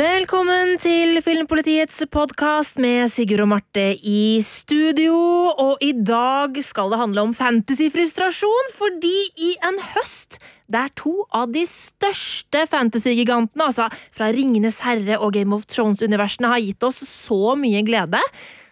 Velkommen til Filmpolitiets podkast med Sigurd og Marte i studio. Og i dag skal det handle om fantasyfrustrasjon, fordi i en høst der to av de største fantasygigantene, altså fra Ringenes herre og Game of Thrones-universene, har gitt oss så mye glede,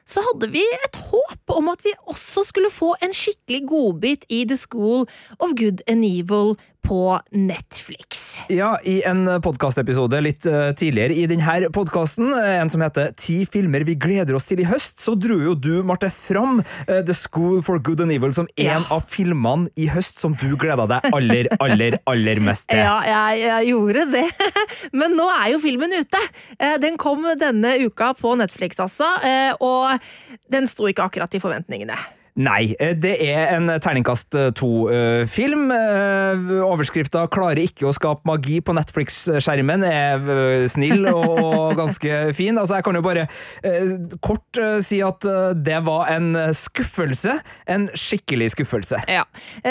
så hadde vi et håp om at vi også skulle få en skikkelig godbit i The School of Good and Evil på Netflix. Ja, i en podkastepisode litt uh, tidligere i denne podkasten, en som heter Ti filmer vi gleder oss til i høst, så dro jo du, Marte, fram uh, The School for Good and Evil som en ja. av filmene i høst som du gleda deg aller, aller, aller mest til. Ja, jeg, jeg gjorde det. Men nå er jo filmen ute. Den kom denne uka på Netflix, altså, og den sto ikke akkurat i forventningene. Nei, eh, det er en terningkast eh, to-film. Eh, Overskrifta 'Klarer ikke å skape magi på Netflix-skjermen' er snill og ganske fin. Altså, jeg kan jo bare kort si at det var en skuffelse. En skikkelig skuffelse. Ja,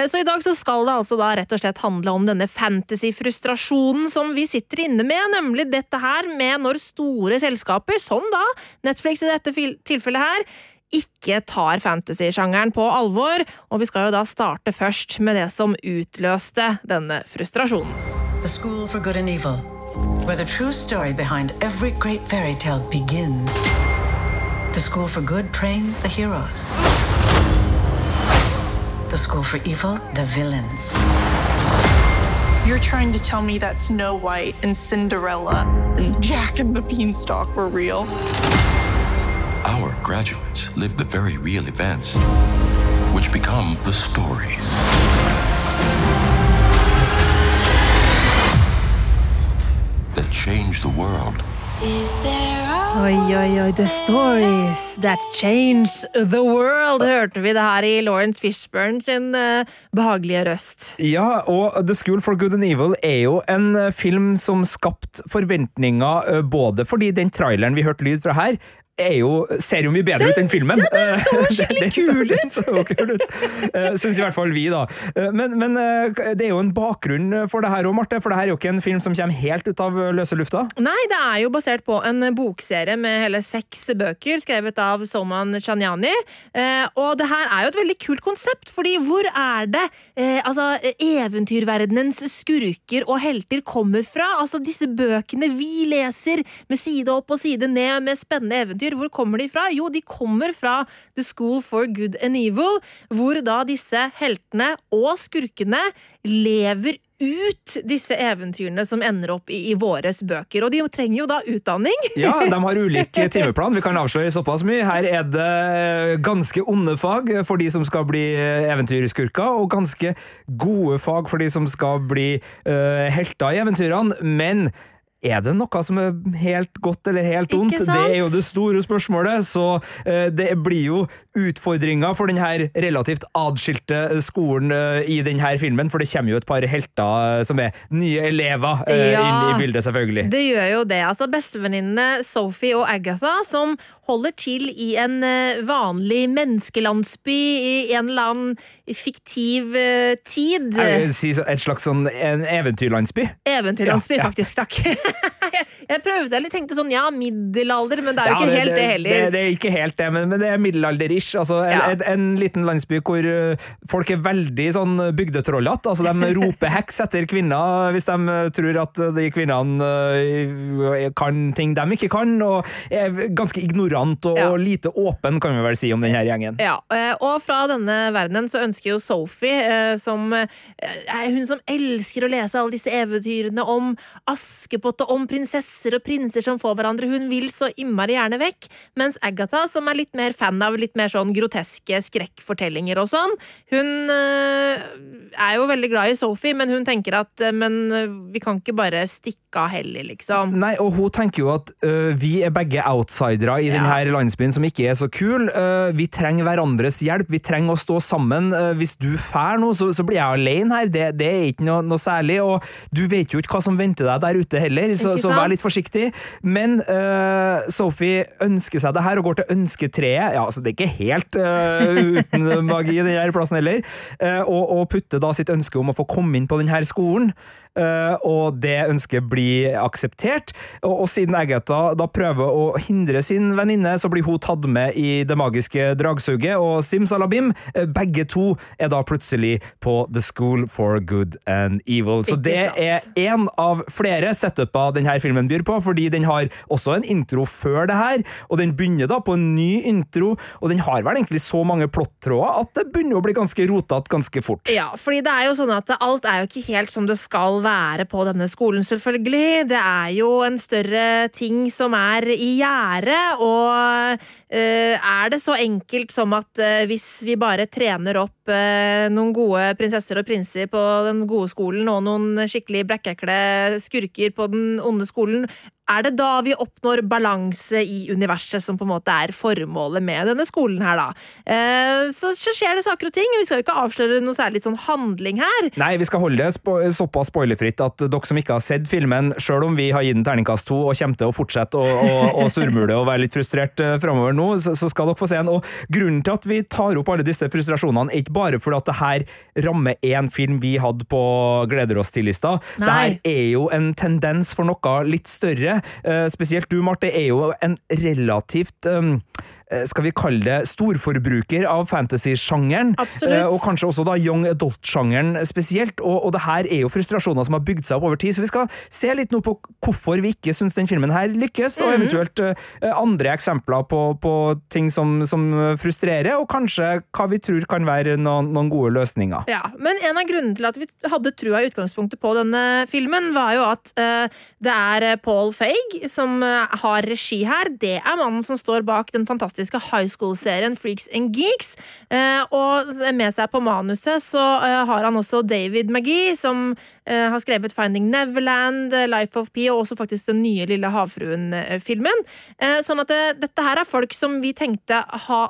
Så i dag så skal det altså da rett og slett handle om denne fantasy-frustrasjonen som vi sitter inne med, nemlig dette her med når store selskaper, som da Netflix i dette tilfellet her, ikke tar fantasy-sjangeren på alvor, og vi skal jo da starte først med det som utløste denne frustrasjonen. The School for Good and Evil, where the true story behind every great fairy tale begins. The School for Good trains the heroes. The School for Evil, the villains. You're trying to tell me that Snow White and Cinderella and Jack and the Beanstalk were real? Our graduates live the very real events, which become the stories. That change the world. Oi, oi, oi. The stories that change the world, hørte vi det her i Lawrence Fishburne sin uh, behagelige røst. Ja, og The School for Good and Evil er jo en uh, film som skapte forventninger, uh, både fordi den traileren vi hørte lyd fra her, jo, ser jo mye bedre ut enn filmen. Ja, den så skikkelig kul ut! så kul ut. Uh, Syns i hvert fall vi, da. Eh, men, men uh, det er jo en bakgrunn for det her òg, Marte. For det her er jo ikke en film som kommer helt ut av løse lufta? Nei, det er jo basert på en bokserie med hele seks bøker, skrevet av Soman Chanyani. og det her er jo et veldig kult konsept, fordi hvor er det altså, eventyrverdenens skurker og helter kommer fra? Altså, disse bøkene vi leser med side opp og side ned med spennende eventyr eventyr. Hvor kommer de fra? Jo, de kommer fra The School for Good and Evil, hvor da disse heltene og skurkene lever ut disse eventyrene som ender opp i, i våres bøker. Og de trenger jo da utdanning. ja, de har ulik timeplan. Vi kan avsløre såpass mye. Her er det ganske onde fag for de som skal bli eventyrskurker, og ganske gode fag for de som skal bli uh, helter i eventyrene. Men er det noe som er helt godt eller helt ondt? Det er jo det store spørsmålet. Så uh, det blir jo utfordringer for denne relativt adskilte skolen uh, i denne filmen, for det kommer jo et par helter som er nye elever ja, inn i bildet, selvfølgelig. Det gjør jo det. Altså Bestevenninnene Sophie og Agatha, som holder til i en vanlig menneskelandsby i en eller annen fiktiv tid. Jeg vil si et slags sånn en eventyrlandsby. Eventyrlandsby, ja, faktisk. Takk. jeg prøvde eller tenkte sånn ja, middelalder, men det er jo ja, ikke det, helt det, det heller. Det, det, er ikke helt det, men, men det er middelalderish. Altså, ja. en, en, liten landsby hvor uh, folk er veldig sånn bygdetrollete. Altså, de roper heks etter kvinner hvis de tror at de kvinnene kan ting de ikke kan, og er ganske ignorant og, ja. og, lite åpen, kan vi vel si, om denne gjengen. Ja, og fra denne verdenen så ønsker jo Sophie, som er hun som elsker å lese alle disse eventyrene om Askepott og om prinsesser og prinser som får hverandre. Hun vil så innmari gjerne vekk. Mens Agatha, som er litt mer fan av litt mer sånn groteske skrekkfortellinger og sånn, hun øh, er jo veldig glad i Sophie, men hun tenker at øh, men øh, vi kan ikke bare stikke av heller, liksom. Nei, og hun tenker jo at øh, vi er begge outsidere i ja. denne landsbyen som ikke er så kul. Uh, vi trenger hverandres hjelp, vi trenger å stå sammen. Uh, hvis du fær nå, så, så, blir jeg alene her. Det, det er ikke noe, noe, særlig. Og du vet jo ikke hva som venter deg der ute heller. Så, så, vær litt forsiktig. Men uh, Sophie ønsker seg det her og går til ønsketreet. Ja, altså Det er ikke helt uh, uten magi, denne plassen heller. Uh, og, og putter da sitt ønske om å få komme inn på denne skolen. Og det ønsket blir akseptert. Og, og siden Agatha da prøver å hindre sin venninne, så blir hun tatt med i det magiske dragsuget, og simsalabim, begge to er da plutselig på The School for Good and Evil. Så det er én av flere setuper denne filmen byr på, fordi den har også en intro før det her, og den begynner da på en ny intro, og den har vel egentlig så mange plottråder at det begynner å bli ganske rotete ganske fort. Ja, fordi det er jo sånn at alt er jo ikke helt som det skal være på denne skolen, selvfølgelig. Det er jo en større ting som er i gjære, og uh, er det så enkelt som at uh, hvis vi bare trener opp uh, noen gode prinsesser og prinser på den gode skolen, og noen skikkelig brekkekle skurker på den onde skolen, er det da vi oppnår balanse i universet, som på en måte er formålet med denne skolen her, da. Eh, så skjer det saker og ting. Vi skal jo ikke avsløre noe særlig sånn handling her. Nei, vi skal holde det såpass spoilerfritt at dere som ikke har sett filmen, sjøl om vi har gitt den terningkast to og kommer til å fortsette å, å, å surmule og være litt frustrert uh, framover nå, så, så, skal dere få se den. Og grunnen til at vi tar opp alle disse frustrasjonene, er ikke bare fordi at det her rammer én film vi hadde på Gleder oss til-lista. Det her er jo en tendens for noe litt større Eh, spesielt du, Marte, er jo en relativt um, Eh, skal vi kalle det, storforbruker av fantasy-sjangeren. Eh, og kanskje også da young adult-sjangeren spesielt. Og, og, det her er jo frustrasjoner som har bygd seg opp over tid, så vi skal se litt nå på hvorfor vi ikke syns den filmen her lykkes, og mhm. eventuelt uh, andre eksempler på, på ting som, som, frustrerer, og kanskje hva vi tror kan være noen, noen, gode løsninger. Ja, Men en av grunnene til at vi hadde trua i utgangspunktet på denne filmen, var jo at uh, det er Paul Feig som har regi her. Det er mannen som står bak den fantastiske fantastiske high school-serien Freaks and Geeks. Eh, og med seg på manuset så eh, har han også David McGee, som eh, har skrevet Finding Neverland, Life of Pi og også faktisk den nye Lille havfruen-filmen. Sånn at dette her er folk som vi tenkte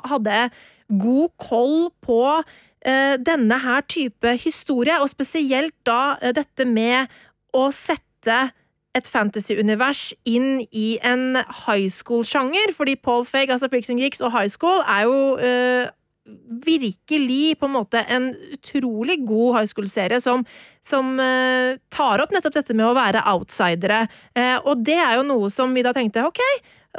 hadde god koll på denne her type historie, og spesielt da dette med å sette et fantasy-univers inn i en high school-sjanger. Fordi Paul Feig, altså and Geeks og High School, er jo øh, virkelig på en måte en utrolig god high school-serie som, som uh, tar opp nettopp dette med å være outsidere. Uh, og det er jo noe som vi da tenkte ok,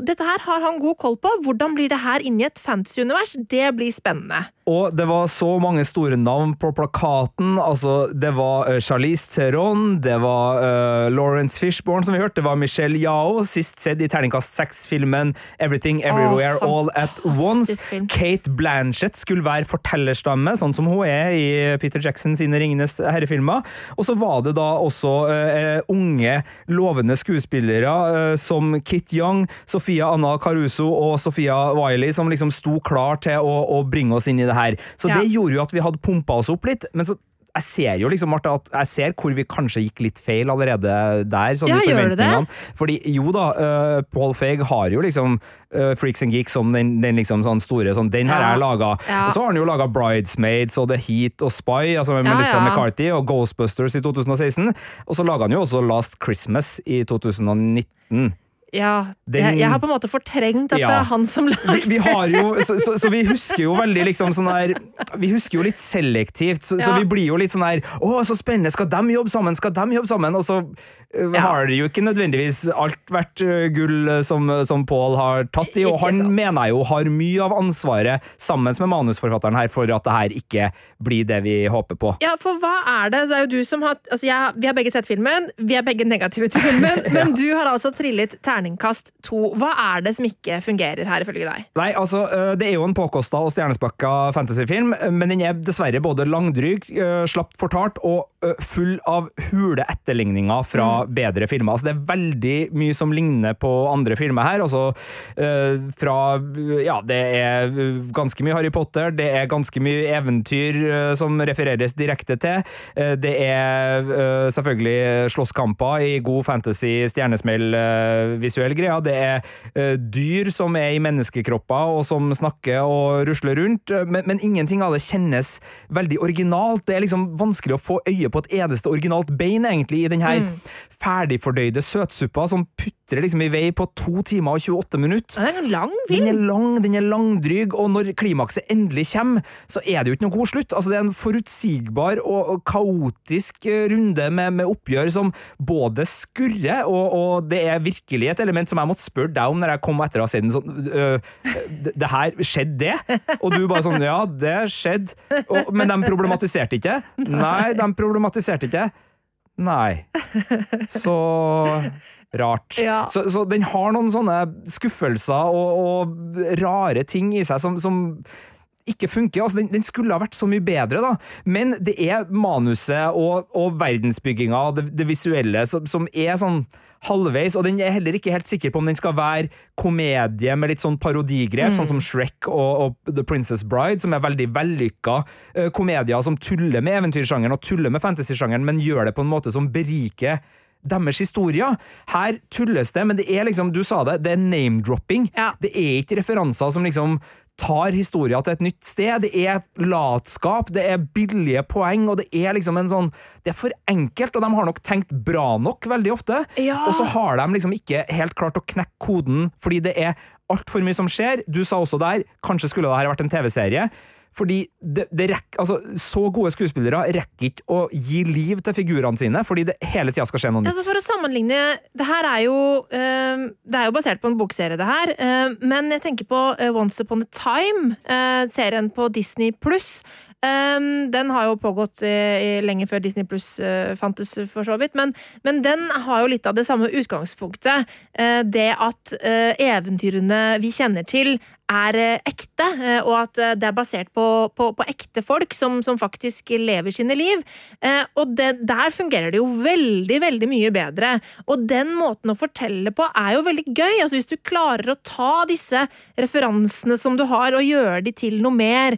dette her har han god koll på. Hvordan blir det her inni et fantasy-univers? Det blir spennende. Og det var så mange store navn på plakaten. Altså, det var uh, Charlize Theron, det var uh, Lawrence Fishborn, som vi hørte, det var Michelle Yao, sist sett i terningkast seks-filmen Everything Everywhere oh, All At Once. Film. Kate Blanchett skulle være fortellerstamme, sånn som hun er i Peter Jackson sine Ringenes herrefilmer. Og så var det da også uh, unge, lovende skuespillere som Kit Young, Sofia Anna Caruso og Sofia Wiley, som liksom sto klar til å, å bringe oss inn i det her. Så det gjorde jo at vi hadde pumpa oss opp litt. men så jeg ser jo liksom, Martha, at jeg ser hvor vi kanskje gikk litt feil allerede der. Sånn ja, gjør du det? Fordi jo da, uh, Paul Feig har jo liksom uh, Freaks and Geeks som den, den liksom sånn store sånn, Den her ja. er laga. Ja. Så har han jo laga Bridesmaids og The Heat og Spy, altså med ja, Melissa McCarthy, og Ghostbusters i 2016. Og så laga han jo også Last Christmas i 2019. Ja, den, jeg, jeg, har på en måte fortrengt at ja. det er han som lagde vi, vi jo, så, så, så, vi husker jo veldig liksom sånn der Vi husker jo litt selektivt, så, ja. så, vi blir jo litt sånn der Å, så spennende! Skal de jobbe sammen? Skal de jobbe sammen? Og så uh, ja. har det jo ikke nødvendigvis alt vært uh, gull uh, som, som Paul har tatt i, og han mener jeg jo har mye av ansvaret, sammen med manusforfatteren her, for at det her ikke blir det vi håper på. Ja, for hva er det? Det er jo du som har altså jeg, Vi har begge sett filmen, vi er begge negative til filmen, men du har altså trillet terning terningkast to. Hva er det som ikke fungerer her, ifølge deg? Nei, altså, Det er jo en påkosta og stjernespakka fantasyfilm, men den er dessverre både langdryg, slapt fortalt og full av hule etterligninger fra mm. bedre filmer. Altså, det er veldig mye som ligner på andre filmer her. Altså, fra Ja, det er ganske mye Harry Potter, det er ganske mye eventyr som refereres direkte til. Det er selvfølgelig slåsskamper i god fantasy stjernesmell visuell greie. Det er uh, dyr som er i menneskekropper og som snakker og rusler rundt, men, men, ingenting av det kjennes veldig originalt. Det er liksom vanskelig å få øye på et eneste originalt bein, egentlig, i den her mm. ferdigfordøyde søtsuppa som putter putrer liksom i vei på to timer og 28 minutter. Det er en lang Den er film. lang, den er langdryg, og når klimakset endelig kommer, så er det jo ikke noe god slutt. Altså, det er en forutsigbar og, og kaotisk eh, runde med, med oppgjør som både skurrer, og, og det er virkelig et element som jeg måtte spørre deg om når jeg kom etter å ha sett den. Sånn, øh, det, det her, skjedde det? Og du bare sånn, ja, det skjedde. Og, men de problematiserte ikke? Nei, de problematiserte ikke. Nei. Så rart. Ja. Så, så den har noen sånne skuffelser og, og rare ting i seg som, som ikke funker. Altså, den, den skulle ha vært så mye bedre, da. Men det er manuset og, og verdensbygginga, det, det visuelle, som, som er sånn halvveis, og den er heller ikke helt sikker på om den skal være komedie med litt sånn parodigrep, sånn som Shrek og, og The Princess Bride, som er veldig vellykka uh, komedier som tuller med eventyrsjangeren og tuller med fantasysjangeren, men gjør det på en måte som beriker deres historier. Her tulles det, men det er liksom, du sa det, det er name-dropping. Ja. Det er ikke referanser som liksom tar historia til et nytt sted. Det er latskap, det er billige poeng, og det er liksom en sånn Det er for enkelt, og de har nok tenkt bra nok veldig ofte. Ja. Og så har de liksom ikke helt klart å knekke koden, fordi det er altfor mye som skjer. Du sa også der, kanskje skulle det her vært en TV-serie. Fordi det, det rekk, altså, Så gode skuespillere rekker ikke å gi liv til figurene sine, fordi det hele tida skal skje noe nytt. Altså for å sammenligne Det her er jo eh, Det er jo basert på en bokserie, det her. eh, men jeg tenker på eh, Once Upon a Time, eh, serien på Disney pluss. den har jo pågått lenge før Disney pluss fantes, for så vidt. Men, men den har jo litt av det samme utgangspunktet. det at eventyrene vi kjenner til, er eh, ekte, eh, og at eh, det er basert på, på, på ekte folk som, som faktisk lever sine liv. Og det, der fungerer det jo veldig, veldig mye bedre. Og den måten å fortelle på er jo veldig gøy. Altså Hvis du klarer å ta disse referansene som du har, og gjøre de til noe mer.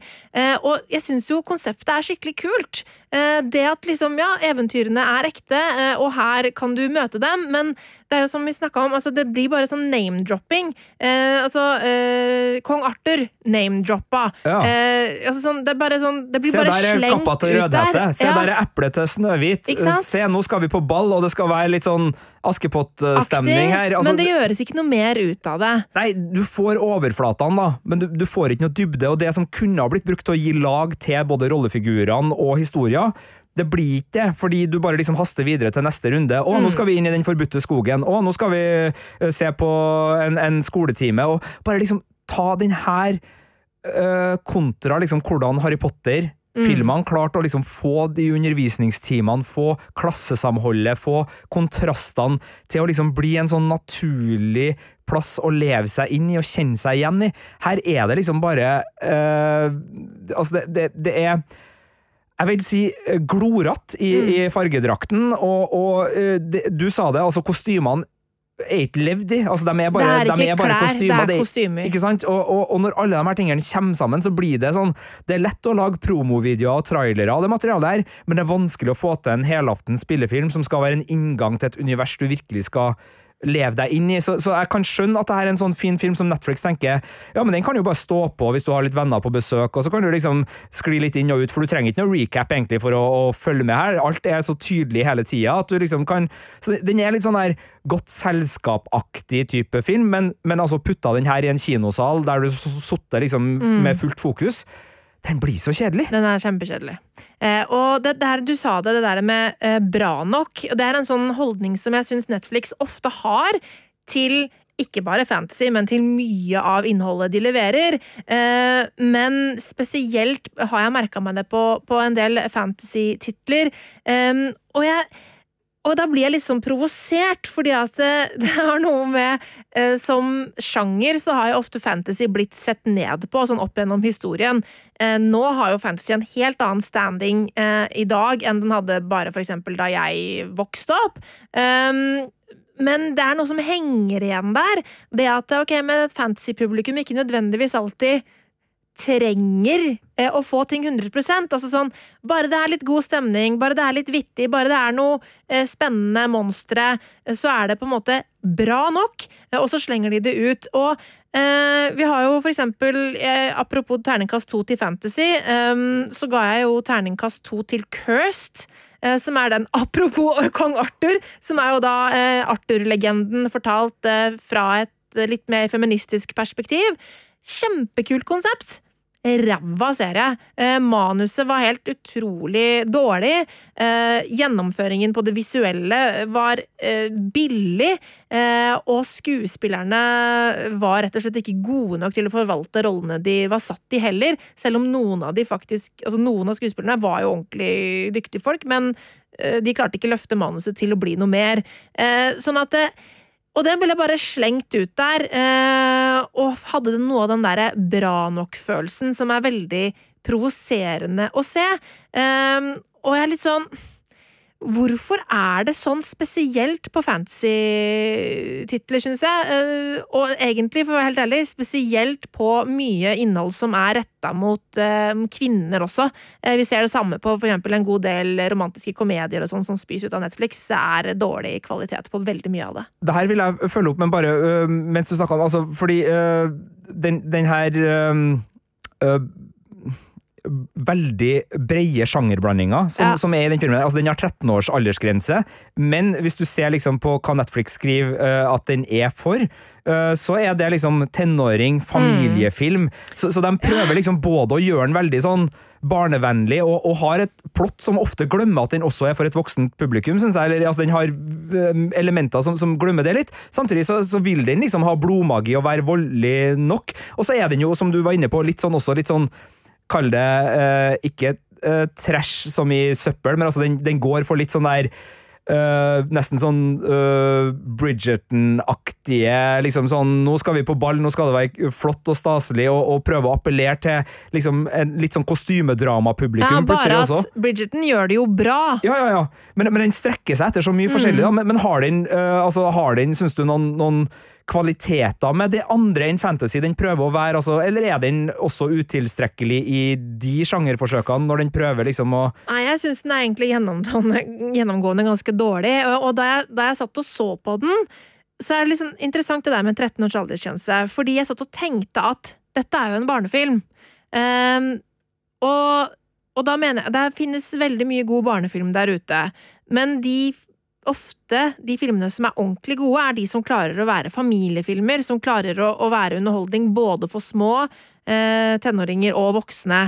Og jeg syns jo konseptet er skikkelig kult. Eh, det at liksom, ja, eventyrene er ekte, eh, og her kan du møte dem, men det er jo som vi snakka om, altså det blir bare sånn name-dropping. Eh, altså eh, Kong Arthur name-droppa. Ja. Eh, altså sånn, det sånn Det blir Se bare der Se der kappa til ut Rødhette. Se Ja. der er eplet til Snøhvit. Se, nå skal vi på ball, og det skal være litt sånn Askepott-stemning her. Altså, men det gjøres ikke noe mer ut av det. Nei, du får overflatene, da, men du, du får ikke noe dybde. Og det som kunne ha blitt brukt til å gi lag til både rollefigurene og historier, det blir ikke det, fordi du bare liksom haster videre til neste runde. Å, Mm. nå skal vi inn i den forbudte skogen. Å, nå skal vi eh, se på en, en skoletime. Og bare liksom ta den her øh, kontra liksom hvordan Harry Potter Mm. Filmene klarte å liksom få de undervisningstimene, få klassesamholdet, få kontrastene til å liksom bli en sånn naturlig plass å leve seg inn i og kjenne seg igjen i. Her er det liksom bare øh, Altså, det, det, det er jeg vil si eh, glorete i, Mm. i fargedrakten, og, og de, du sa det, altså kostymene er ikke levd i. Altså, de er bare, det er de ikke er bare klær, kostymer. det er er- kostymer. ikke sant? Og, og, og når alle de her tingene kommer sammen, så blir det sånn Det er lett å lage promovideoer og trailere av det materialet her, men det er vanskelig å få til en helaftens spillefilm som skal være en inngang til et univers du virkelig skal leve deg inn i. Så, så jeg kan skjønne at det her er en sånn fin film som Netflix tenker ja, men den kan jo bare stå på hvis du har litt venner på besøk, og så kan du liksom skli litt inn og ut, for du trenger ikke noe recap egentlig for å, å følge med her. Alt er så tydelig hele tida at du liksom kan Så den er litt sånn der godt selskapaktig type film, men, men altså putta den her i en kinosal der du sitter liksom med fullt fokus. Den blir så kjedelig. Den er kjempekjedelig. Eh, og det der du sa det, det der med eh, bra nok, det er en sånn holdning som jeg syns Netflix ofte har til ikke bare fantasy, men til mye av innholdet de leverer. Eh, men spesielt har jeg merka meg det på, på en del fantasy-titler. Eh, og jeg og da blir jeg litt sånn provosert, fordi at det, det har noe med eh, Som sjanger så har jo ofte fantasy blitt sett ned på, sånn opp gjennom historien. Eh, nå har jo fantasy en helt annen standing eh, i dag enn den hadde bare for eksempel da jeg vokste opp. Um, men det er noe som henger igjen der. Det at ok, med et fantasy-publikum ikke nødvendigvis alltid trenger å få ting 100% altså sånn, Bare det er litt god stemning, bare det er litt vittig, bare det er noe eh, spennende monstre, eh, så er det på en måte bra nok, eh, og så slenger de det ut. Og eh, vi har jo for eksempel, eh, apropos terningkast to til Fantasy, eh, så ga jeg jo terningkast to til Cursed. eh, som er den apropos kong Arthur, som er jo da eh, Arthur-legenden fortalt eh, fra et litt mer feministisk perspektiv. Kjempekult konsept! Ræva serie. Eh, manuset var helt utrolig dårlig. Eh, gjennomføringen på det visuelle var eh, billig. Eh, og skuespillerne var rett og slett ikke gode nok til å forvalte rollene de var satt i heller. Selv om noen av faktisk Altså noen av skuespillerne var jo ordentlig dyktige folk, men de klarte ikke løfte manuset til å bli noe mer. Sånn at og den ble bare slengt ut der, eh, og hadde noe av den derre bra nok-følelsen som er veldig provoserende å se. Eh, og jeg er litt sånn Hvorfor er det sånn spesielt på fantasy-titler, syns jeg? Eh, og egentlig, for å være helt ærlig, spesielt på mye innhold som er retta mot uh, kvinner også. Uh, vi ser det samme på for eksempel en god del romantiske komedier og sånn som spys ut av Netflix. Det er dårlig kvalitet på veldig mye av det. Det her vil jeg følge opp, men bare mens du snakka, altså fordi den, den her veldig breie sjangerblandinger som, ja. som, er i den filmen. Altså, den har 13 års aldersgrense, men hvis du ser liksom på hva Netflix skriver uh, at den er for, uh, så er det liksom tenåring, familiefilm. Mm. Så, så, de prøver liksom både å gjøre den veldig sånn barnevennlig, og, og, har et plott som ofte glemmer at den også er for et voksent publikum. Synes jeg. Eller, altså, den har uh, elementer som, som, glemmer det litt. Samtidig så, så, vil den liksom ha blodmagi og være voldelig nok. Og så er den jo, som du var inne på, litt sånn også litt sånn Kall det uh, ikke uh, trash som i søppel, men altså den, den går for litt sånn der Uh, nesten sånn uh, Bridgerton-aktige liksom sånn, Nå skal vi på ball, nå skal det være flott og staselig, og, og prøve å appellere til liksom, en litt sånn kostymedramapublikum. Ja, bare at også. Bridgerton gjør det jo bra. Ja, ja, ja. Men, men den strekker seg etter så mye mm. forskjellig. Da. Men, men, har den, uh, altså, har den syns du, noen, noen kvaliteter med det andre enn fantasy den prøver å være, altså, eller er den også utilstrekkelig i de sjangerforsøkene, når den prøver liksom å Nei, jeg syns den er egentlig gjennomgående, ganske dårlig, og, og da, jeg, da, jeg, satt og så på den, så er det liksom interessant det der med 13 års aldersgrense, fordi jeg satt og tenkte at dette er jo en barnefilm. Um, og, og da mener jeg Det finnes veldig mye god barnefilm der ute, men de ofte de filmene som er ordentlig gode, er de som klarer å være familiefilmer, som klarer å, å være underholdning både for små eh, tenåringer og voksne.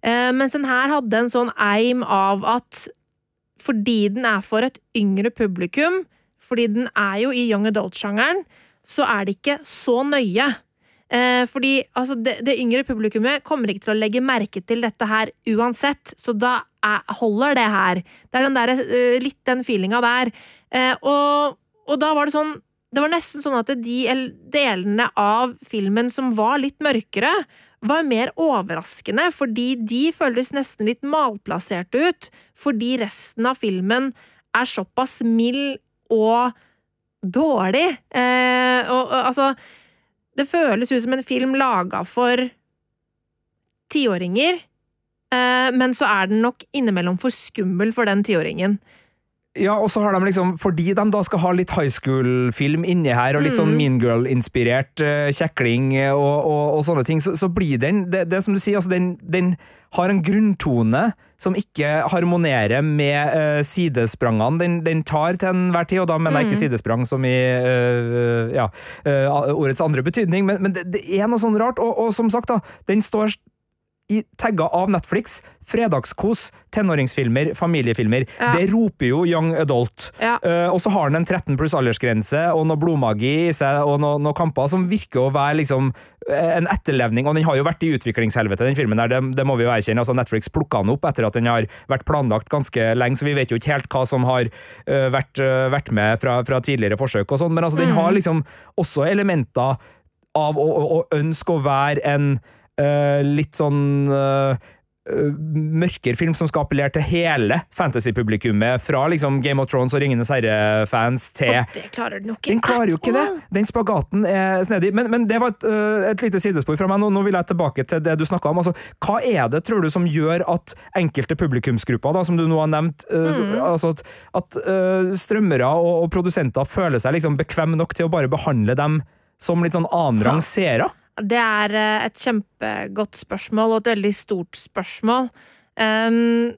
Eh, mens den her hadde en sånn eim av at fordi den er for et yngre publikum, fordi den er jo i young adult-sjangeren, så er det ikke så nøye. Eh, fordi altså, det, det, yngre publikummet kommer ikke til å legge merke til dette her uansett, så da er, holder det her. Det er den der, uh, litt den feelinga der. Eh, og, og, da var det sånn Det var nesten sånn at de delene av filmen som var litt mørkere, var mer overraskende, fordi de føltes nesten litt malplasserte ut, fordi resten av filmen er såpass mild og dårlig. Eh, og, og altså det føles ut som en film laga for tiåringer, eh, men så er den nok innimellom for skummel for den tiåringen. Ja, og så har de liksom, Fordi de da skal ha litt high school-film inni her, og litt sånn mm. Mean Girl-inspirert uh, kjekling og, og, og, sånne ting, så, så blir den det, det, som du sier, altså den, den, har en grunntone som ikke harmonerer med uh, sidesprangene den, den, tar til enhver tid, og da mener jeg ikke mm. sidesprang som i uh, ja, ordets andre betydning, men, men det, det, er noe sånn rart, og, og som sagt, da, den står i tagga av Netflix. Fredagskos, tenåringsfilmer, familiefilmer. Ja. Det roper jo young adult. Ja. Uh, og så har den en 13 pluss aldersgrense og noe blodmagi i seg og noen noe kamper som virker å være liksom eh, en etterlevning. Og den har jo vært i utviklingshelvete, den filmen der, det, det må vi jo erkjenne. Altså Netflix plukka den opp etter at den har vært planlagt ganske lenge, så vi vet jo ikke helt hva som har uh, vært, uh, vært, med fra, fra, tidligere forsøk og sånn, men altså, den mm. har liksom også elementer av å, å, å ønske å være en litt sånn uh, mørkere film som skal appellere til hele fantasy-publikummet, fra liksom Game of Thrones og Ringenes herre-fans til Og det klarer den ikke. Den klarer jo ikke det! Den spagaten er snedig. Men, men det var et, et, lite sidespor fra meg. Nå, nå vil jeg tilbake til det du snakka om. Altså, hva er det, tror du, som gjør at enkelte publikumsgrupper, da, som du nå har nevnt, mm. altså at, at uh, strømmere og, og, produsenter føler seg liksom bekvemme nok til å bare behandle dem som litt sånn annenrangs seere? Det er eh, et kjempegodt spørsmål, og et veldig stort spørsmål. Um,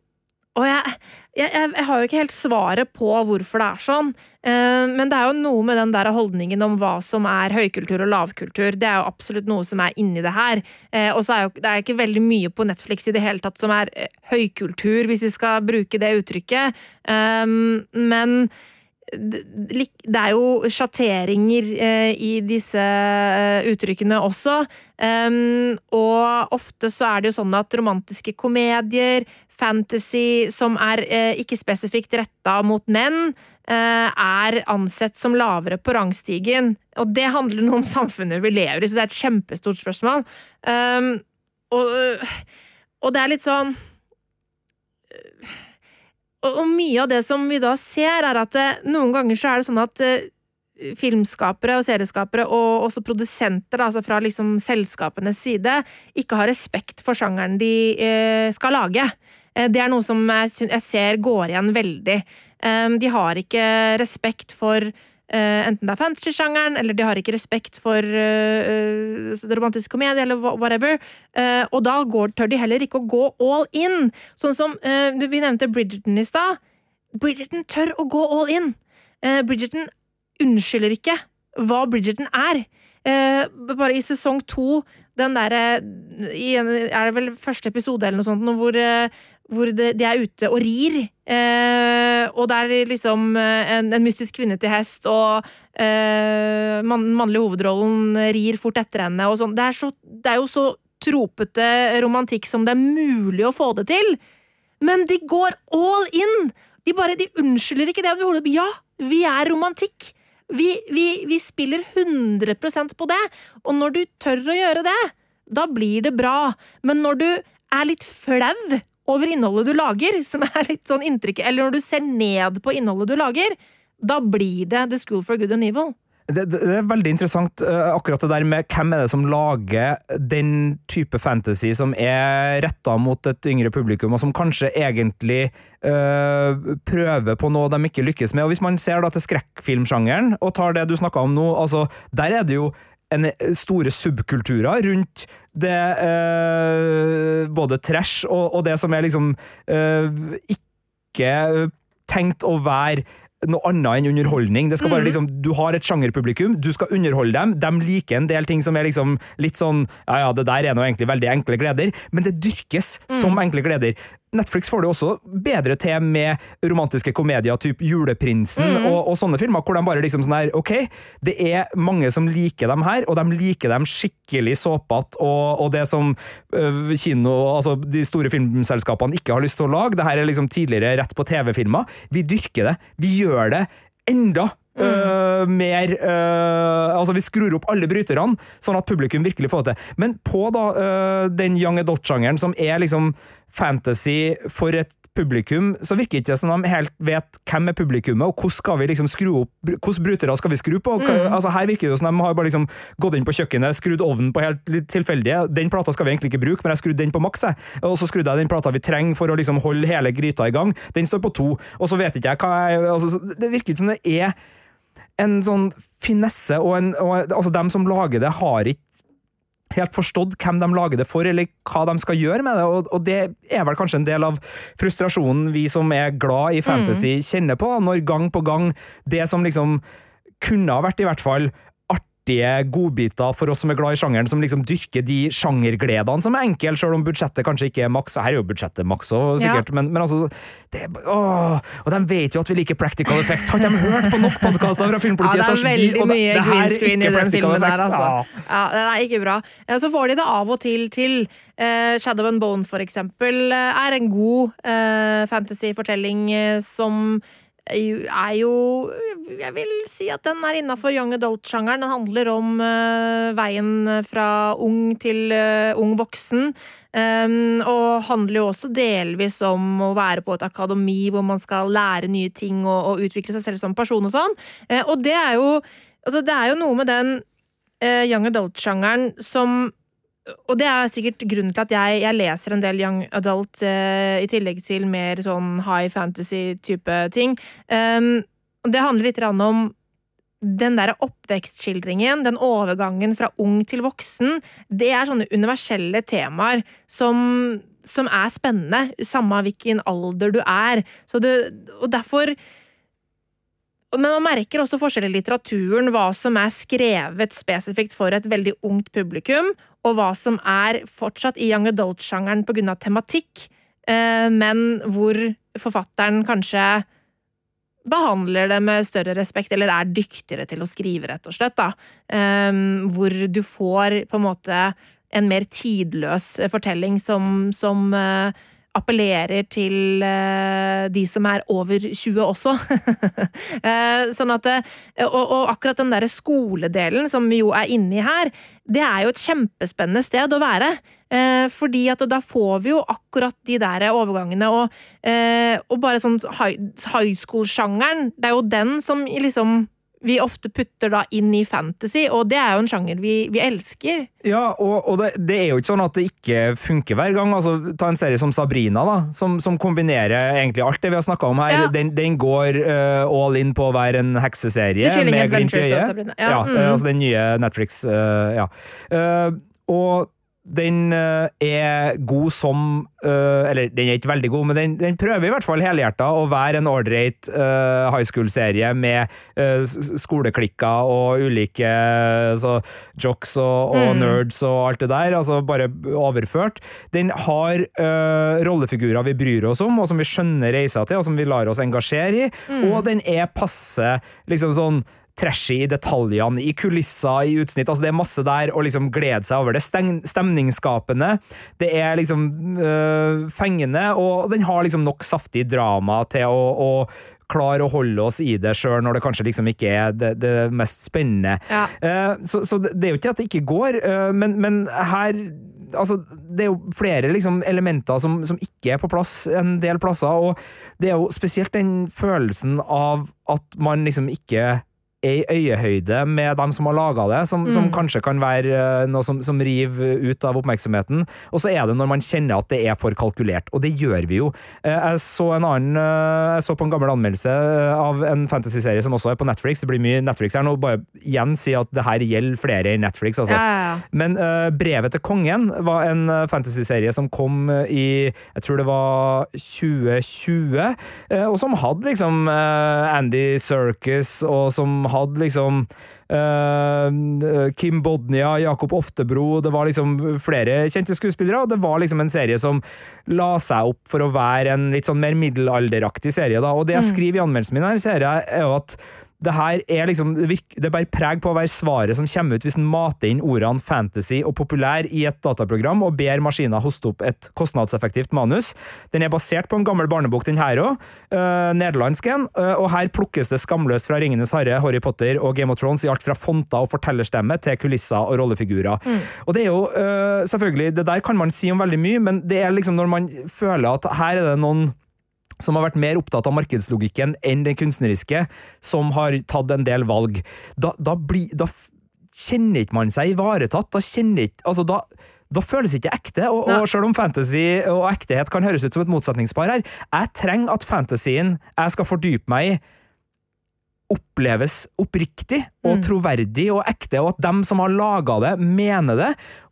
Og jeg, jeg, jeg, har jo ikke helt svaret på hvorfor det er sånn, eh, men det er jo noe med den der holdningen om hva som er høykultur og lavkultur. Det er jo absolutt noe som er inni det her. Uh, og så er jo, det er ikke veldig mye på Netflix i det hele tatt som er eh, høykultur, hvis vi skal bruke det uttrykket. Men det er jo sjatteringer eh, i disse eh, uttrykkene også. Og ofte så er det jo sånn at romantiske komedier, fantasy som er eh, ikke spesifikt retta mot menn, er ansett som lavere på rangstigen. Og det handler noe om samfunnet vi lever i, så det er et kjempestort spørsmål. Og, og det er litt sånn og, mye av det som vi da ser, er at eh, noen ganger så er det sånn at eh, filmskapere og serieskapere, og også produsenter altså fra liksom selskapenes side, ikke har respekt for sjangeren de eh, skal lage. Det er noe som jeg, ser går igjen veldig. De har ikke respekt for enten det er fantasy-sjangeren, eller de har ikke respekt for uh, uh, romantisk komedie, eller whatever. og da går, tør de heller ikke å gå all in. Sånn som vi nevnte Bridgerton i stad. Bridgerton tør å gå all in. Bridgerton unnskylder ikke hva Bridgerton er. bare i sesong to, den derre Er det vel første episode eller noe sånt, hvor, hvor de, de er ute og rir. Eh, og det er liksom eh, en, en, mystisk kvinne til hest, og eh, man, mannlige hovedrollen rir fort etter henne. og sånn. Det, det, er jo så tropete romantikk som det er mulig å få det til. Men de går all in! De bare, de unnskylder ikke det. Ja, vi er romantikk. Vi, vi, vi spiller 100% på det. Og når du tør å gjøre det, da blir det bra. Men når du er litt flau over innholdet du lager, som er litt sånn inntrykk Eller når du ser ned på innholdet du lager, da blir det The School for Good and Evil. Det, det, det, er veldig interessant, uh, akkurat det der med hvem er det som lager den type fantasy som er retta mot et yngre publikum, og som kanskje egentlig uh, prøver på noe de ikke lykkes med. Og Hvis man ser da til skrekkfilmsjangeren, og tar det du snakka om nå, altså, der er det jo en eh, store subkulturer rundt det eh, Både trash og, og, det som er liksom eh, ikke tenkt å være noe annet enn underholdning. Det skal bare mm. liksom, Du har et sjangerpublikum, du skal underholde dem. De liker en del ting som er liksom litt sånn Ja ja, det der er nå egentlig veldig enkle gleder, men det dyrkes mm. som enkle gleder. Netflix får det også bedre til med romantiske komedier, typ Juleprinsen mm. og, og, sånne filmer, hvor de bare liksom sånn her Ok, det er mange som liker dem her, og de liker dem skikkelig såpete, og, og, det som øh, kino, altså de store filmselskapene ikke har lyst til å lage, det her er liksom tidligere rett på TV-filmer. Vi dyrker det. Vi gjør det enda Mm. Uh, mer uh, Altså, vi skrur opp alle bryterne, sånn at publikum virkelig får det til. Men på da uh, den young adult-sjangeren, som er liksom fantasy for et publikum, så virker det ikke som de helt vet hvem er publikummet, og hvordan skal vi liksom skru opp, hvordan brutere skal vi skru på? Mm. Altså Her virker det som de har bare liksom gått inn på kjøkkenet, skrudd ovnen på helt tilfeldige. Den plata skal vi egentlig ikke bruke, men jeg skrudde den på maks, og så skrudde jeg den plata vi trenger for å liksom holde hele gryta i gang. Den står på to, og så vet ikke jeg hva jeg altså, Det virker ikke som det er en sånn finesse, og, en, og altså, dem som lager det, har ikke helt forstått hvem de lager det for, eller hva de skal gjøre med det. Og, og det er vel kanskje en del av frustrasjonen vi som er glad i fantasy, mm. kjenner på, når gang på gang det som liksom kunne ha vært, i hvert fall, artige godbiter for oss som er glad i sjangeren, som liksom dyrker de sjangergledene som er enkle, selv om budsjettet kanskje ikke er maks. Her er jo budsjettet maks òg, sikkert, ja. men, men, altså det, åh, Og de vet jo at vi liker practical effects. Har de hørt på nok podkaster fra Filmpolitiet? Ja, det er veldig mye green screen i den filmen der, altså. Ja, det er ikke bra. Så får de det av og til til. Uh, Shadow and Bone, for eksempel, eh, er en god fantasyfortelling som er jo Jeg vil si at den er innafor young adult-sjangeren. Den handler om uh, veien fra ung til uh, ung voksen. Um, og handler jo også delvis om å være på et akademi hvor man skal lære nye ting og, og utvikle seg selv som person og sånn. Uh, og det er jo Altså, det er jo noe med den young adult-sjangeren som og det er sikkert grunnen til at jeg, jeg leser en del young adult uh, i tillegg til mer sånn high fantasy-type ting. Um, det handler litt om den derre oppvekstskildringen, den overgangen fra ung til voksen, det er sånne universelle temaer som, som er spennende, samme hvilken alder du er. Det, og derfor men man merker også forskjell i litteraturen, hva som er skrevet spesifikt for et veldig ungt publikum, og hva som er fortsatt i young adult-sjangeren pga. tematikk, eh, men hvor forfatteren kanskje behandler det med større respekt, eller er dyktigere til å skrive, rett og slett. da. Um, hvor du får på en måte en mer tidløs fortelling som, som uh, appellerer til uh, de som er over 20 også. uh, sånn at, og, og, akkurat den der skoledelen som vi jo er inne i her, det er jo et kjempespennende sted å være. Eh, fordi at da får vi jo akkurat de der overgangene, og, eh, og bare sånn high, high school-sjangeren, det er jo den som liksom vi ofte putter da inn i fantasy, og det er jo en sjanger vi, vi elsker. Ja, og, og det, det, er jo ikke sånn at det ikke funker hver gang. Altså, ta en serie som Sabrina, da, som, som kombinerer egentlig alt det vi har snakka om her. Ja. Den, den, går uh, all in på å være en hekseserie med glimt i øyet. Ja, ja mm. altså den nye Netflix. Uh, ja. Uh, og den uh, er god som uh, Eller den er ikke veldig god, men den, den prøver i hvert fall helhjerta å være en ålreit uh, high school-serie med skoleklikker og ulike så, jocks og, og mm. nerds og alt det der. Altså bare overført. Den har rollefigurer vi bryr oss om, og som vi skjønner reiser til, og som vi lar oss engasjere i. Mm. Og den er passe liksom sånn trashy i detaljene, i kulisser, i utsnitt. altså Det er masse der å liksom glede seg over. Det stemningsskapende, det er liksom øh, fengende, og den har liksom nok saftig drama til å, å klare å holde oss i det sjøl når det kanskje liksom ikke er det, det mest spennende. Ja. Uh, så, så, det er jo ikke at det ikke går, uh, men, men, her Altså, det er jo flere liksom, elementer som, som, ikke er på plass en del plasser, og det er jo spesielt den følelsen av at man liksom ikke er i øyehøyde med dem som har laga det, som, mm. som, kanskje kan være eh, noe som, som, river ut av oppmerksomheten. Og så er det når man kjenner at det er for kalkulert, og det gjør vi jo. Eh, jeg så en annen, eh, jeg så på en gammel anmeldelse av en fantasyserie som også er på Netflix. Det blir mye Netflix her nå. Bare igjen si at det her gjelder flere i Netflix, altså. Ja, ja, ja. Men uh, Brevet til kongen var en fantasyserie som kom i jeg tror det var 2020, uh, og som hadde liksom Andy Circus, og som hadde liksom uh, Kim Bodnia, Jakob Oftebro Det var liksom flere kjente skuespillere, og det var liksom en serie som la seg opp for å være en litt sånn mer middelalderaktig serie. da, Og det jeg mm. skriver i anmeldelsen min, her, ser jeg, er jo at det her er liksom Det bærer preg på å være svaret som kommer ut hvis en mater inn ordene fantasy og populær i et dataprogram og ber maskiner hoste opp et kostnadseffektivt manus. Den er basert på en gammel barnebok, den her òg. Øh, nederlandsk en. Uh, og her plukkes det skamløst fra Ringenes herre, Harry Potter og Game of Thrones i alt fra fonter og fortellerstemme til kulisser og rollefigurer. Mm. Og det er jo øh, selvfølgelig Det der kan man si om veldig mye, men det er liksom når man føler at her er det noen som har vært mer opptatt av markedslogikken enn den kunstneriske, som har tatt en del valg. Da, da, bli, da kjenner ikke man seg ivaretatt. Da kjenner ikke Altså, da da føles ikke ekte. Og, og selv om fantasy og ektehet kan høres ut som et motsetningspar her, jeg trenger at fantasien jeg skal fordype meg i, oppleves oppriktig og mm. troverdig og ekte, og at dem som har laga det, mener det,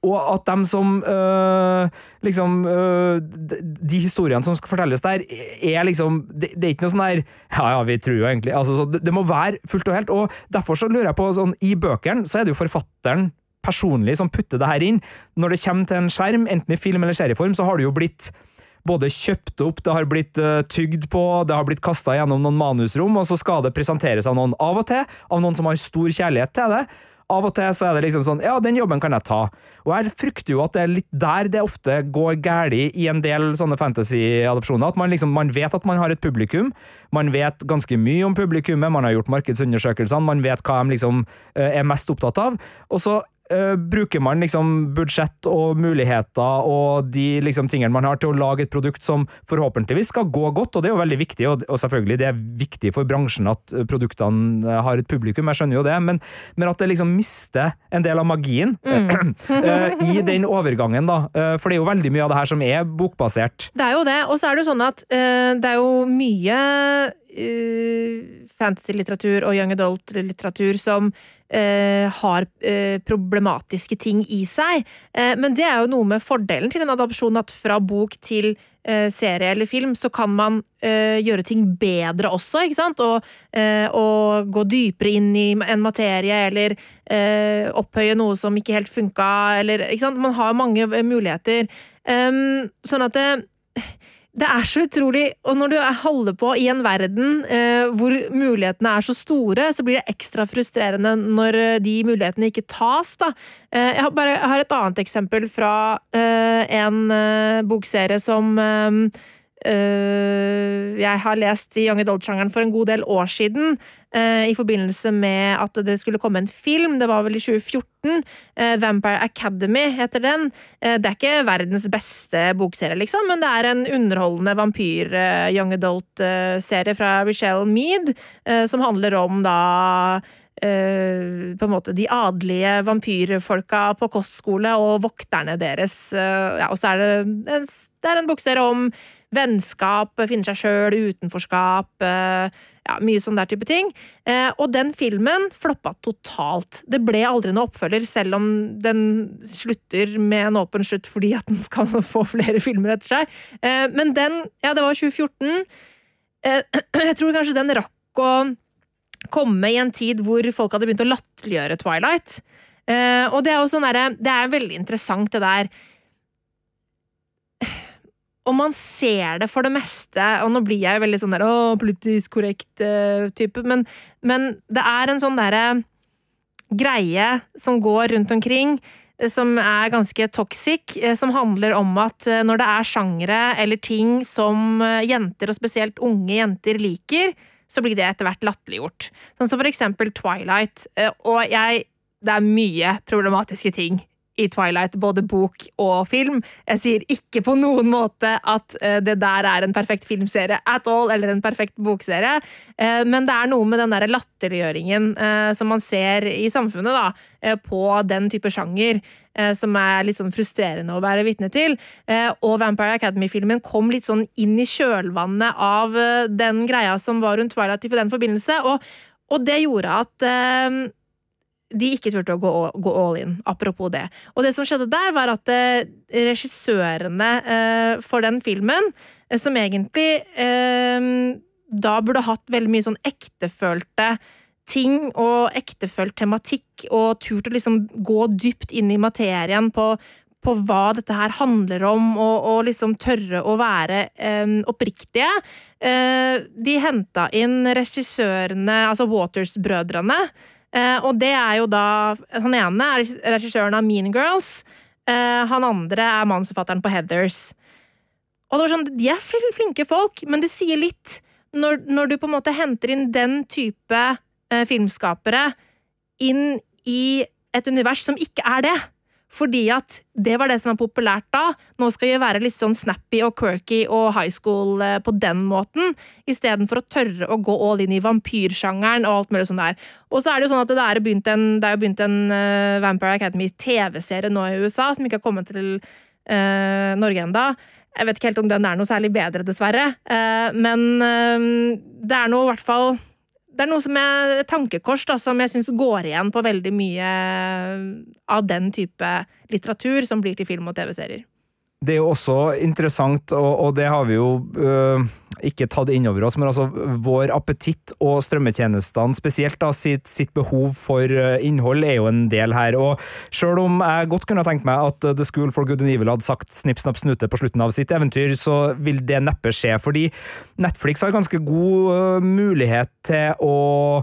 og at dem som øh, liksom øh, De historiene som skal fortelles der, er liksom Det, det er ikke noe sånn der Ja, ja, vi tror jo egentlig altså, det, det, må være fullt og helt, og derfor så lurer jeg på sånn I bøkene så er det jo forfatteren personlig som putter det her inn. Når det kommer til en skjerm, enten i film eller serieform, så har det jo blitt både kjøpt opp, det har blitt uh, tygd på, det har blitt kasta gjennom noen manusrom, og så skal det presenteres av noen av og til, av noen som har stor kjærlighet til det. Av og til så er det liksom sånn Ja, den jobben kan jeg ta. Og jeg frykter jo at det er litt der det ofte går galt i en del sånne fantasy-adopsjoner. At man liksom man vet at man har et publikum. Man vet ganske mye om publikummet, man har gjort markedsundersøkelsene, man vet hva de liksom uh, er mest opptatt av. Og så bruker man liksom budsjett og muligheter og de liksom tingene man har til å lage et produkt som forhåpentligvis skal gå godt, og det er jo veldig viktig, og, selvfølgelig det er viktig for bransjen at produktene eh, har et publikum, jeg skjønner jo det, men, men at det liksom mister en del av magien mm. uh, i den overgangen, da. For det er jo veldig mye av det her som er bokbasert. Det er jo det, og så er det jo sånn at det er jo mye uh, fantasy-litteratur og young adult-litteratur som uh, har uh, problematiske ting i seg. men det er jo noe med fordelen til en adopsjon, at fra bok til serie eller film, så kan man gjøre ting bedre også, ikke sant? Og, og gå dypere inn i en materie, eller opphøye noe som ikke helt funka, eller ikke sant? Man har mange muligheter. Um, sånn at det det er så utrolig Og når du holder på i en verden eh, hvor mulighetene er så store, så blir det ekstra frustrerende når eh, de mulighetene ikke tas, da. Eh, jeg, har bare, jeg, har et annet eksempel fra eh, en eh, bokserie som eh, jeg har lest i Young Adult-sjangeren for en god del år siden, uh, i forbindelse med at det skulle komme en film. Det var vel i 2014. Uh, eh, Vampire Academy heter den. det er ikke verdens beste bokserie, liksom, men det er en underholdende vampyr-young adult-serie fra Richelle Mead, som handler om da på en måte de adelige vampyrfolka på kostskole og vokterne deres. Uh, ja, og så er det, en, det er en bokserie om vennskap, finne seg sjøl, utenforskap, uh, ja, mye sånn der type ting. og den filmen floppa totalt. Det ble aldri noe oppfølger, selv om den slutter med en åpen slutt fordi at den skal få flere filmer etter seg. men den, ja, det var 2014. jeg tror kanskje den rakk å komme i en tid hvor folk hadde begynt å latterliggjøre Twilight. Uh, og det er jo sånn derre Det er veldig interessant, det der. Og man ser det for det meste, og nå blir jeg veldig sånn der å, politisk korrekt uh, type, men, men, det er en sånn derre greie som går rundt omkring, eh, som er ganske toxic, som handler om at når det er sjangre eller ting som jenter, og spesielt unge jenter, liker, så blir det etter hvert latterliggjort. Sånn som for eksempel Twilight. Eh, og jeg Det er mye problematiske ting i Twilight, både bok og film. Jeg sier ikke på noen måte at eh, det der er en perfekt filmserie at all, eller en perfekt bokserie, eh, men det er noe med den der latterliggjøringen som man ser i samfunnet da, på den type sjanger. Eh, som er litt sånn frustrerende å være vitne til. Eh, og Vampire Academy-filmen kom litt sånn inn i kjølvannet av eh, den greia som var rundt Twilight i den forbindelse, og, og det gjorde at de ikke turte å gå, gå, all in, apropos det. Og det som skjedde der, var at eh, regissørene eh, for den filmen, eh, som egentlig da burde hatt veldig mye sånn ektefølte ting og ektefølt tematikk, og turt å liksom gå dypt inn i materien på, på hva dette her handler om, og, og liksom tørre å være eh, oppriktige. Eh, de henta inn regissørene, altså Waters-brødrene, eh, og det er jo da Han ene er regissøren av Mean Girls, eh, han andre er manusforfatteren på Heathers. Og det var sånn, De er flinke folk, men det sier litt når, når du på en måte henter inn den type eh, filmskapere inn i et univers som ikke er det. Fordi at det var det som var populært da. Nå skal vi være litt sånn snappy og quirky og high school eh, på den måten, istedenfor å tørre å gå all in i vampyrsjangeren og alt mulig sånn der. Og så er det jo sånn at det er begynt en, er begynt en uh, Vampire Academy TV-serie nå i USA, som ikke har kommet til uh, Norge enda. Jeg vet ikke helt om den er noe særlig bedre, dessverre. Uh, men det er nå i hvert fall det er noe som er tankekors da, som jeg syns går igjen på veldig mye av den type litteratur som blir til film og TV-serier. Det er jo også interessant, og, og det har vi jo øh, ikke tatt inn over oss, men altså vår appetitt og strømmetjenestene spesielt, da, sitt, sitt, behov for øh, innhold er jo en del her. Og sjøl om jeg godt kunne tenkt meg at The School for Good and Evil hadde sagt snipp, snapp, snute på slutten av sitt eventyr, så vil det neppe skje, fordi Netflix har ganske god øh, mulighet til å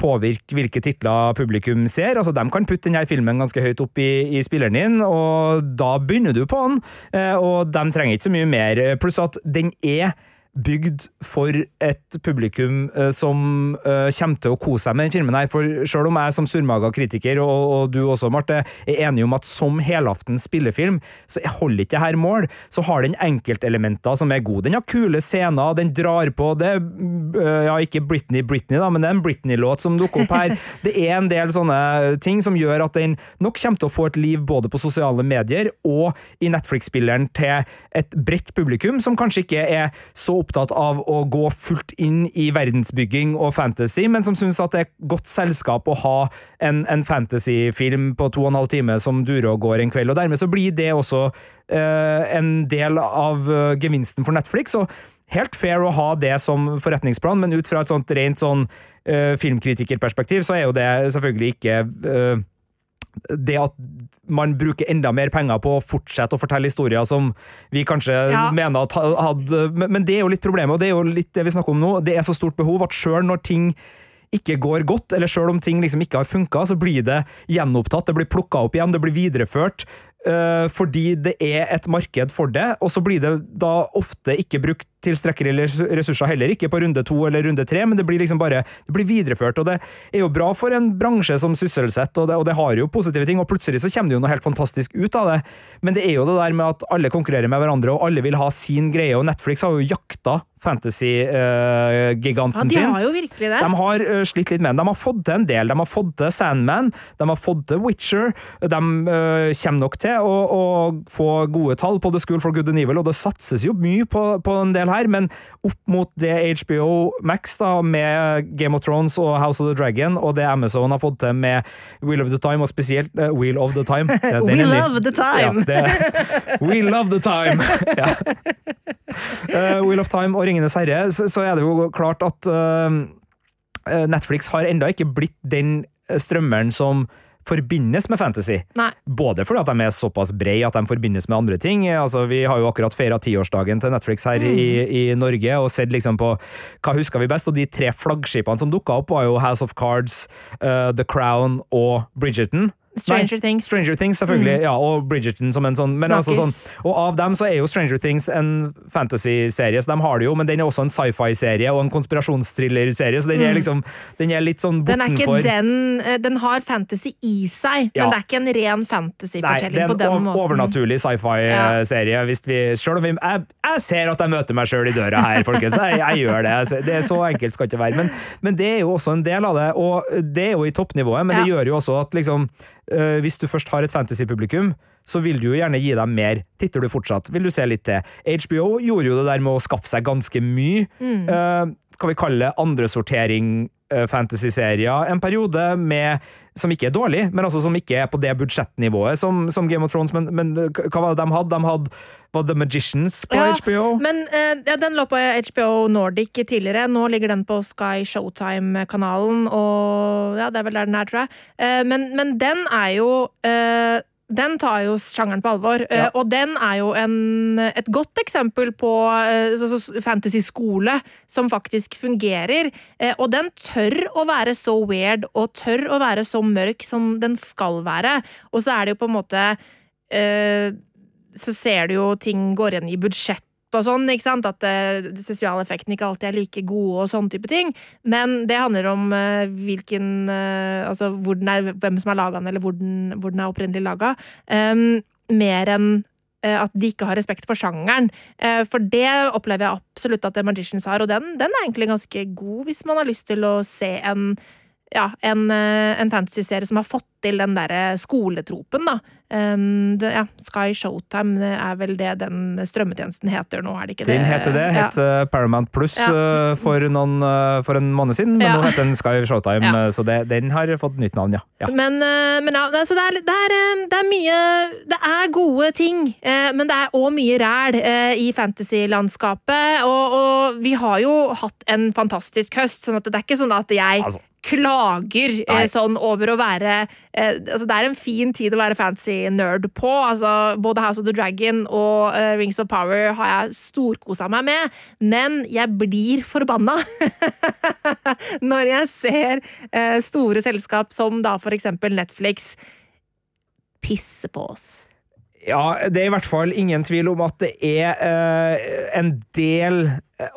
påvirke hvilke titler publikum ser. Altså, De kan putte denne filmen ganske høyt opp i, i spilleren din, og da begynner du på den. Eh, og de trenger ikke så mye mer. Pluss at den er bygd for et publikum uh, som uh, kommer til å kose seg med den filmen. her, for Selv om jeg som surmaga kritiker, og, og, du også, Marte, er enig om at som helaftens spillefilm, så holder ikke her mål. Så har den enkeltelementer som er gode. Den har kule scener, den drar på. Det uh, ja, ikke Britney Britney, da, men det er en Britney-låt som dukker opp her. Det er en del sånne ting som gjør at den nok kommer til å få et liv både på sosiale medier og i Netflix-spilleren til et bredt publikum, som kanskje ikke er så opptatt av å gå fullt inn i verdensbygging og fantasy, men som syns at det er godt selskap å ha en, en fantasyfilm på to og en halv time som durer og går en kveld. og Dermed så blir det også uh, en del av uh, gevinsten for Netflix. og Helt fair å ha det som forretningsplan, men ut fra et sånt rent sånn uh, filmkritikerperspektiv, så er jo det selvfølgelig ikke det at man bruker enda mer penger på å fortsette å fortelle historier som vi kanskje ja. mener at hadde Men det er jo litt problemet, og det er jo litt det vi snakker om nå. Det er så stort behov at sjøl når ting ikke går godt, eller sjøl om ting liksom ikke har funka, så blir det gjenopptatt, det blir plukka opp igjen, det blir videreført. Uh, fordi det er et marked for det, og så blir det da ofte ikke brukt tilstrekkelige ressurser heller ikke på runde to eller runde tre, men det blir liksom bare det blir videreført. og Det er jo bra for en bransje som sysselsetter, og det, og det har jo positive ting. og Plutselig så kommer det jo noe helt fantastisk ut av det. Men det er jo det der med at alle konkurrerer med hverandre, og alle vil ha sin greie. og Netflix har jo jakta fantasy-giganten uh, sin. Ja, de har jo virkelig det. De har uh, slitt litt med den. De har fått til en del. De har fått til Sandman, de har fått til Witcher. De uh, kommer nok til å, å, få gode tall på The School for Good and Evil, og det satses jo mye på, på en del her, men opp mot det HBO Max da, med Game of Thrones og House of the Dragon, og det Amazon har fått til med Wheel of the Time, og spesielt uh, Wheel of the Time. We love the time! Ja, we love the time! ja. uh, Wheel of Time og Ringenes herre, så, så er det jo klart at uh, Netflix har enda ikke blitt den strømmeren som forbindes med fantasy. Nei. Både fordi at de er såpass brede at de forbindes med andre ting. Altså, vi har jo akkurat feira tiårsdagen til Netflix her mm. i, i, Norge og sett liksom på hva husker vi best, og de tre flaggskipene som dukka opp, var jo House of Cards, uh, The Crown og Bridgerton. Stranger Nei, Things. Stranger Things, selvfølgelig. Mm. Ja, og Bridgerton som en sånn, altså sånn. Og av dem så er jo Stranger Things en fantasy-serie, så de har det jo, men den er også en sci-fi-serie og en konspirasjonsthriller-serie, så den mm. er liksom Den er litt sånn bortenfor. Den, eh, den har fantasy i seg, ja. men det er ikke en ren fantasy-fortelling på den måten. Det er en overnaturlig sci-fi-serie. Ja. Selv om vi jeg, jeg, ser at jeg møter meg sjøl i døra her, folkens. Jeg, jeg, gjør det. Det er Så enkelt skal det ikke være. Men, men, det er jo også en del av det, og det er jo i toppnivået, men det gjør jo også at liksom uh, hvis du først har et fantasy-publikum, så vil du jo gjerne gi dem mer. Titter du fortsatt, vil du se litt til. HBO gjorde jo det der med å skaffe seg ganske mye. Mm. Uh, skal vi kalle det andresortering fantasy-serier en periode, med, som ikke er dårlig, men altså som ikke er på det budsjettnivået som, som Game of Thrones. Men, men, hva var det de hadde? De hadde var The Magicians på ja, HBO? Men uh, ja, Den lå på HBO Nordic tidligere. Nå ligger den på Sky Showtime-kanalen, og ja, det er vel der den er, tror jeg. Men, men, den er jo den tar jo sjangeren på alvor, ja. og den er jo en, et godt eksempel på fantasy-skole som faktisk fungerer. Og den tør å være så weird og tør å være så mørk som den skal være. Og så er det jo på en måte så ser du jo ting går igjen i budsjett og sånn, ikke sant? At uh, sosialeffekten ikke alltid er like gode og sånne type ting. Men det handler om uh, hvilken uh, Altså hvor den er, hvem som er laga den, eller hvor den, hvor den er opprinnelig laga. Um, mer enn at de ikke har respekt for sjangeren. For det opplever jeg absolutt at The Magicians har, og den, den er egentlig ganske god hvis man har lyst til å se en ja, en, en fantasy-serie som har fått til den derre skoletropen, da. Um, det, ja, Sky Showtime det er vel det den strømmetjenesten heter nå, er det ikke det? Den heter det. Het ja. Paramount Pluss ja. uh, for, noen, uh, for, en måned siden, men nå heter den Sky Showtime, så det, den har fått nytt navn, ja. Men, men, ja, så det er, er, det er, mye Det er gode ting, men det er òg mye ræl i fantasylandskapet, og, og vi har jo hatt en fantastisk høst, sånn at det er ikke sånn at jeg altså klager eh, sånn over å være eh, altså Det er en fin tid å være fancy-nerd på. Altså, både House of the Dragon og eh, Rings of Power har jeg storkosa meg med, men jeg blir forbanna når jeg ser uh, store selskap som da for eksempel Netflix pisse på oss. Ja, det er i hvert fall ingen tvil om at det er eh, en del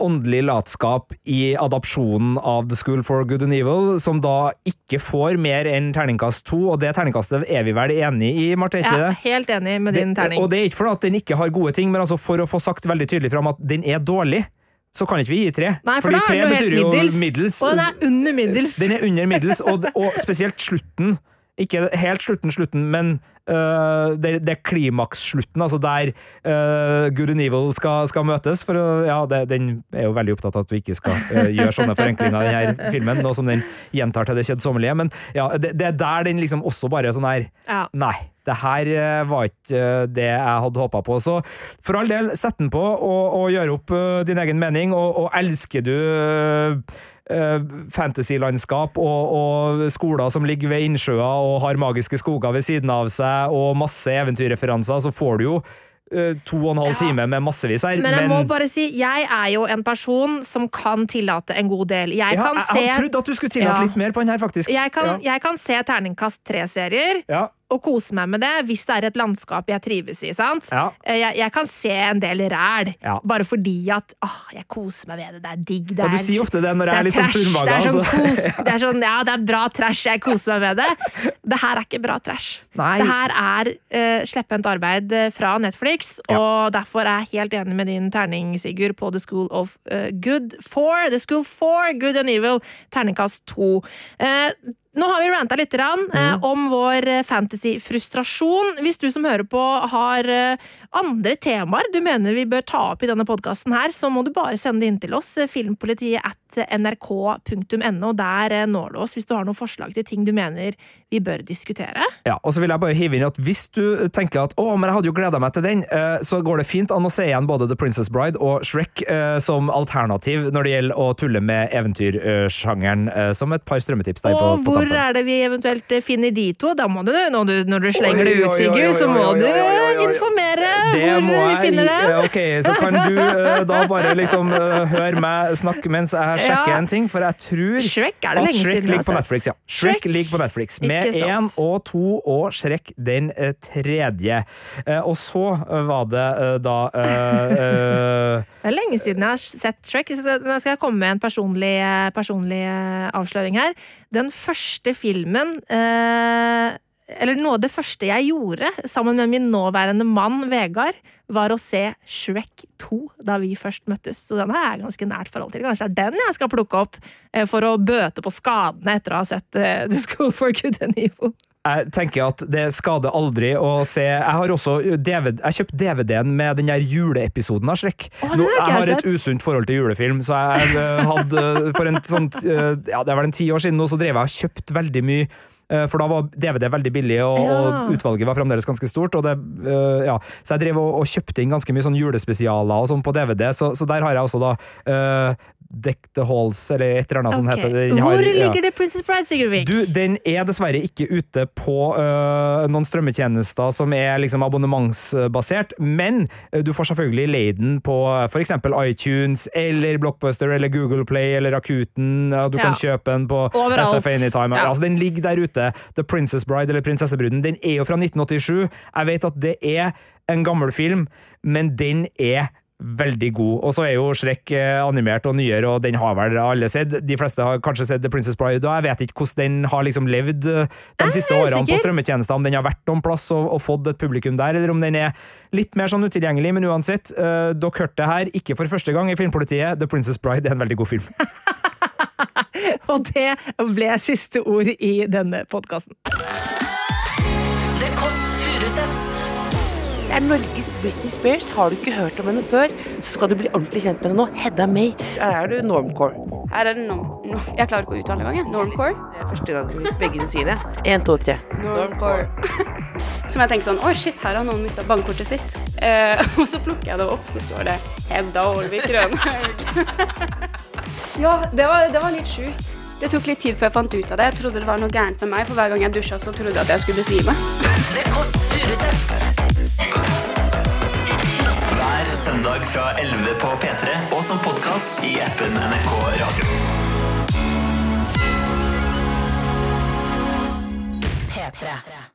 åndelig latskap i adopsjonen av The School for Good and Evil, som da ikke får mer enn terningkast to, og det terningkastet er vi vel enig i, Marte? Ja, helt enig med din terning. og det er ikke fordi at den ikke har gode ting, men altså for å få sagt veldig tydelig fram at den er dårlig så kan ikke vi gi tre. Nei, for Fordi tre betyr jo middels. middels. Og den er under middels. Den er under middels, og, og spesielt slutten Ikke helt slutten, slutten, men uh, det, det klimaksslutten, altså der uh, good and evil skal, skal møtes. For uh, ja, det, den er jo veldig opptatt av at vi ikke skal uh, gjøre sånne forenklinger i denne filmen, nå som den gjentar til det kjedsommelige. Men ja, det, det er der den liksom også bare sånn her Ja. Nei, det her var ikke det jeg hadde håpa på. Så for all del, sett den på og, og gjør opp din egen mening, og, og elsker du fantasylandskap og, og skoler som ligger ved innsjøer og har magiske skoger ved siden av seg, og masse eventyrreferanser, så får du jo eh, to og en halv time med massevis her. Men jeg må bare si, jeg er jo en person som kan tillate en god del. Jeg ja, kan jeg, se jeg hadde trodd at du skulle tillate Ja. litt mer på den her, faktisk. jeg kan, ja. jeg kan se terningkast tre-serier Ja, og kose meg med det hvis det er et landskap jeg trives i. sant? Ja. Eh, Jeg, jeg kan se en del ræl, Ja. bare fordi at åh, jeg koser meg ved det. Det er digg. Det er, Ja, du er, sier ofte det når jeg er er litt sånn surmaga, Det sånn, altså. det er sånn, ja, det er bra trash, jeg koser meg med det. Det her er ikke bra trash. Nei. Det her er uh, slepphendt arbeid eh, fra Netflix, og derfor er jeg helt enig med din terning, Sigurd, på The School of uh, Good for The School for Good and Evil, terningkast to. Eh, nå har vi ranta litt grann, eh, Mm. om vår eh, fantasy-frustrasjon. Hvis du som hører på har eh, andre temaer du mener vi bør ta opp i denne podkasten her, så må du bare sende det inn til oss. Filmpolitiet at nrk.no. Der når du oss hvis du har noen forslag til ting du mener vi bør diskutere. Ja, og så vil jeg bare hive inn at Hvis du tenker at å, men jeg hadde jo gleda meg til den, så går det fint an å se igjen både The Princess Bride og Shrek som alternativ når det gjelder å tulle med eventyrsjangeren, som et par strømmetips der på, på hvor er det vi eventuelt eh, finner de to? Da må du, når du, når du slenger det ut, Sigurd, så må du informere Det hvor vi finner det. Ok, så kan du uh, da bare liksom uh, høre meg snakke mens jeg sjekker Ja. en ting, for jeg tror Shrek er det lenge siden ligger på. Netflix, ja. Shrek, Shrek. ligger på Netflix, med én og to og Shrek den eh, tredje. Uh, Og så eh, var det eh, da eh, eh, Det er lenge siden jeg har sett Shrek. Så nå skal jeg komme med en personlig, eh, personlig eh, avsløring her. Den første filmen eh, Eller noe av det første jeg gjorde sammen med min nåværende mann Vegard, var å se Shrek 2 da vi først møttes. Så den har jeg ganske nært forhold til. Kanskje det er den jeg skal plukke opp eh, for å bøte på skadene etter å ha sett eh, The School for Good and Evil. jeg tenker at det skader aldri å se Jeg har også DVD, jeg kjøpte DVD-en med den der juleepisoden av Shrek. Å, Nå, jeg har et usunt forhold til julefilm, så jeg eh, hadde for en sånn Ja, det er vel en ti år siden nå, så drev jeg og kjøpte veldig mye. Eh, For da var DVD veldig billig, og, Ja. og utvalget var fremdeles ganske stort. Og det, uh, ja. Så jeg drev og, og kjøpte inn ganske mye sånn julespesialer og sånn på DVD, så, så der har jeg også da uh, Deck the Halls, eller et eller annet sånt heter det. Har- Hvor ligger det Princess Bride, Sigurdvik? Du, den er dessverre ikke ute på uh, noen strømmetjenester som er liksom abonnementsbasert, men uh, du får selvfølgelig leid den på f.eks. iTunes eller Blockbuster eller Google Play eller Rakuten. Uh, du Ja. kan kjøpe den på Overalt. SF Anytime. Ja. Altså, den ligger der ute. The Princess Bride eller Prinsessebruden. Den er jo fra 1987. Jeg vet at det er en gammel film, men den er Veldig god. Og så er jo Shrek eh, animert og nyere, og den har vel alle sett. De fleste har kanskje sett The Princess Bride, og jeg vet ikke hvordan den har liksom levd eh, de siste årene årene på strømmetjenester, om den har vært noen plass og, og fått et publikum der, eller om den er litt mer sånn utilgjengelig. Men uansett, uh, dere hørte det her, ikke for første gang i Filmpolitiet. The Princess Bride er en veldig god film. Og det ble siste ord i denne podkasten. Er Norges Britney Spears. Har du ikke hørt om henne før, så skal du bli ordentlig kjent med henne nå. Hedda May. Her er du normcore. Her er det norm... No, jeg klarer ikke å uttale engang. Normcore. Det er første gang hvis begge du sier det. Én, to, tre. Normcore. Som jeg tenker sånn Å, shit, her har noen mista bankkortet sitt. Eh, og så plukker jeg det opp, så står det Hedda Ålvik Rønhaug. ja, det var, det var litt sjukt. Det tok litt tid før jeg fant ut av det. Jeg trodde det var noe gærent med meg, for hver gang jeg dusja, så trodde jeg at jeg skulle besvime. Furuseths. Hver søndag fra 11 på P3 og som podkast i appen NRK Radio. P3.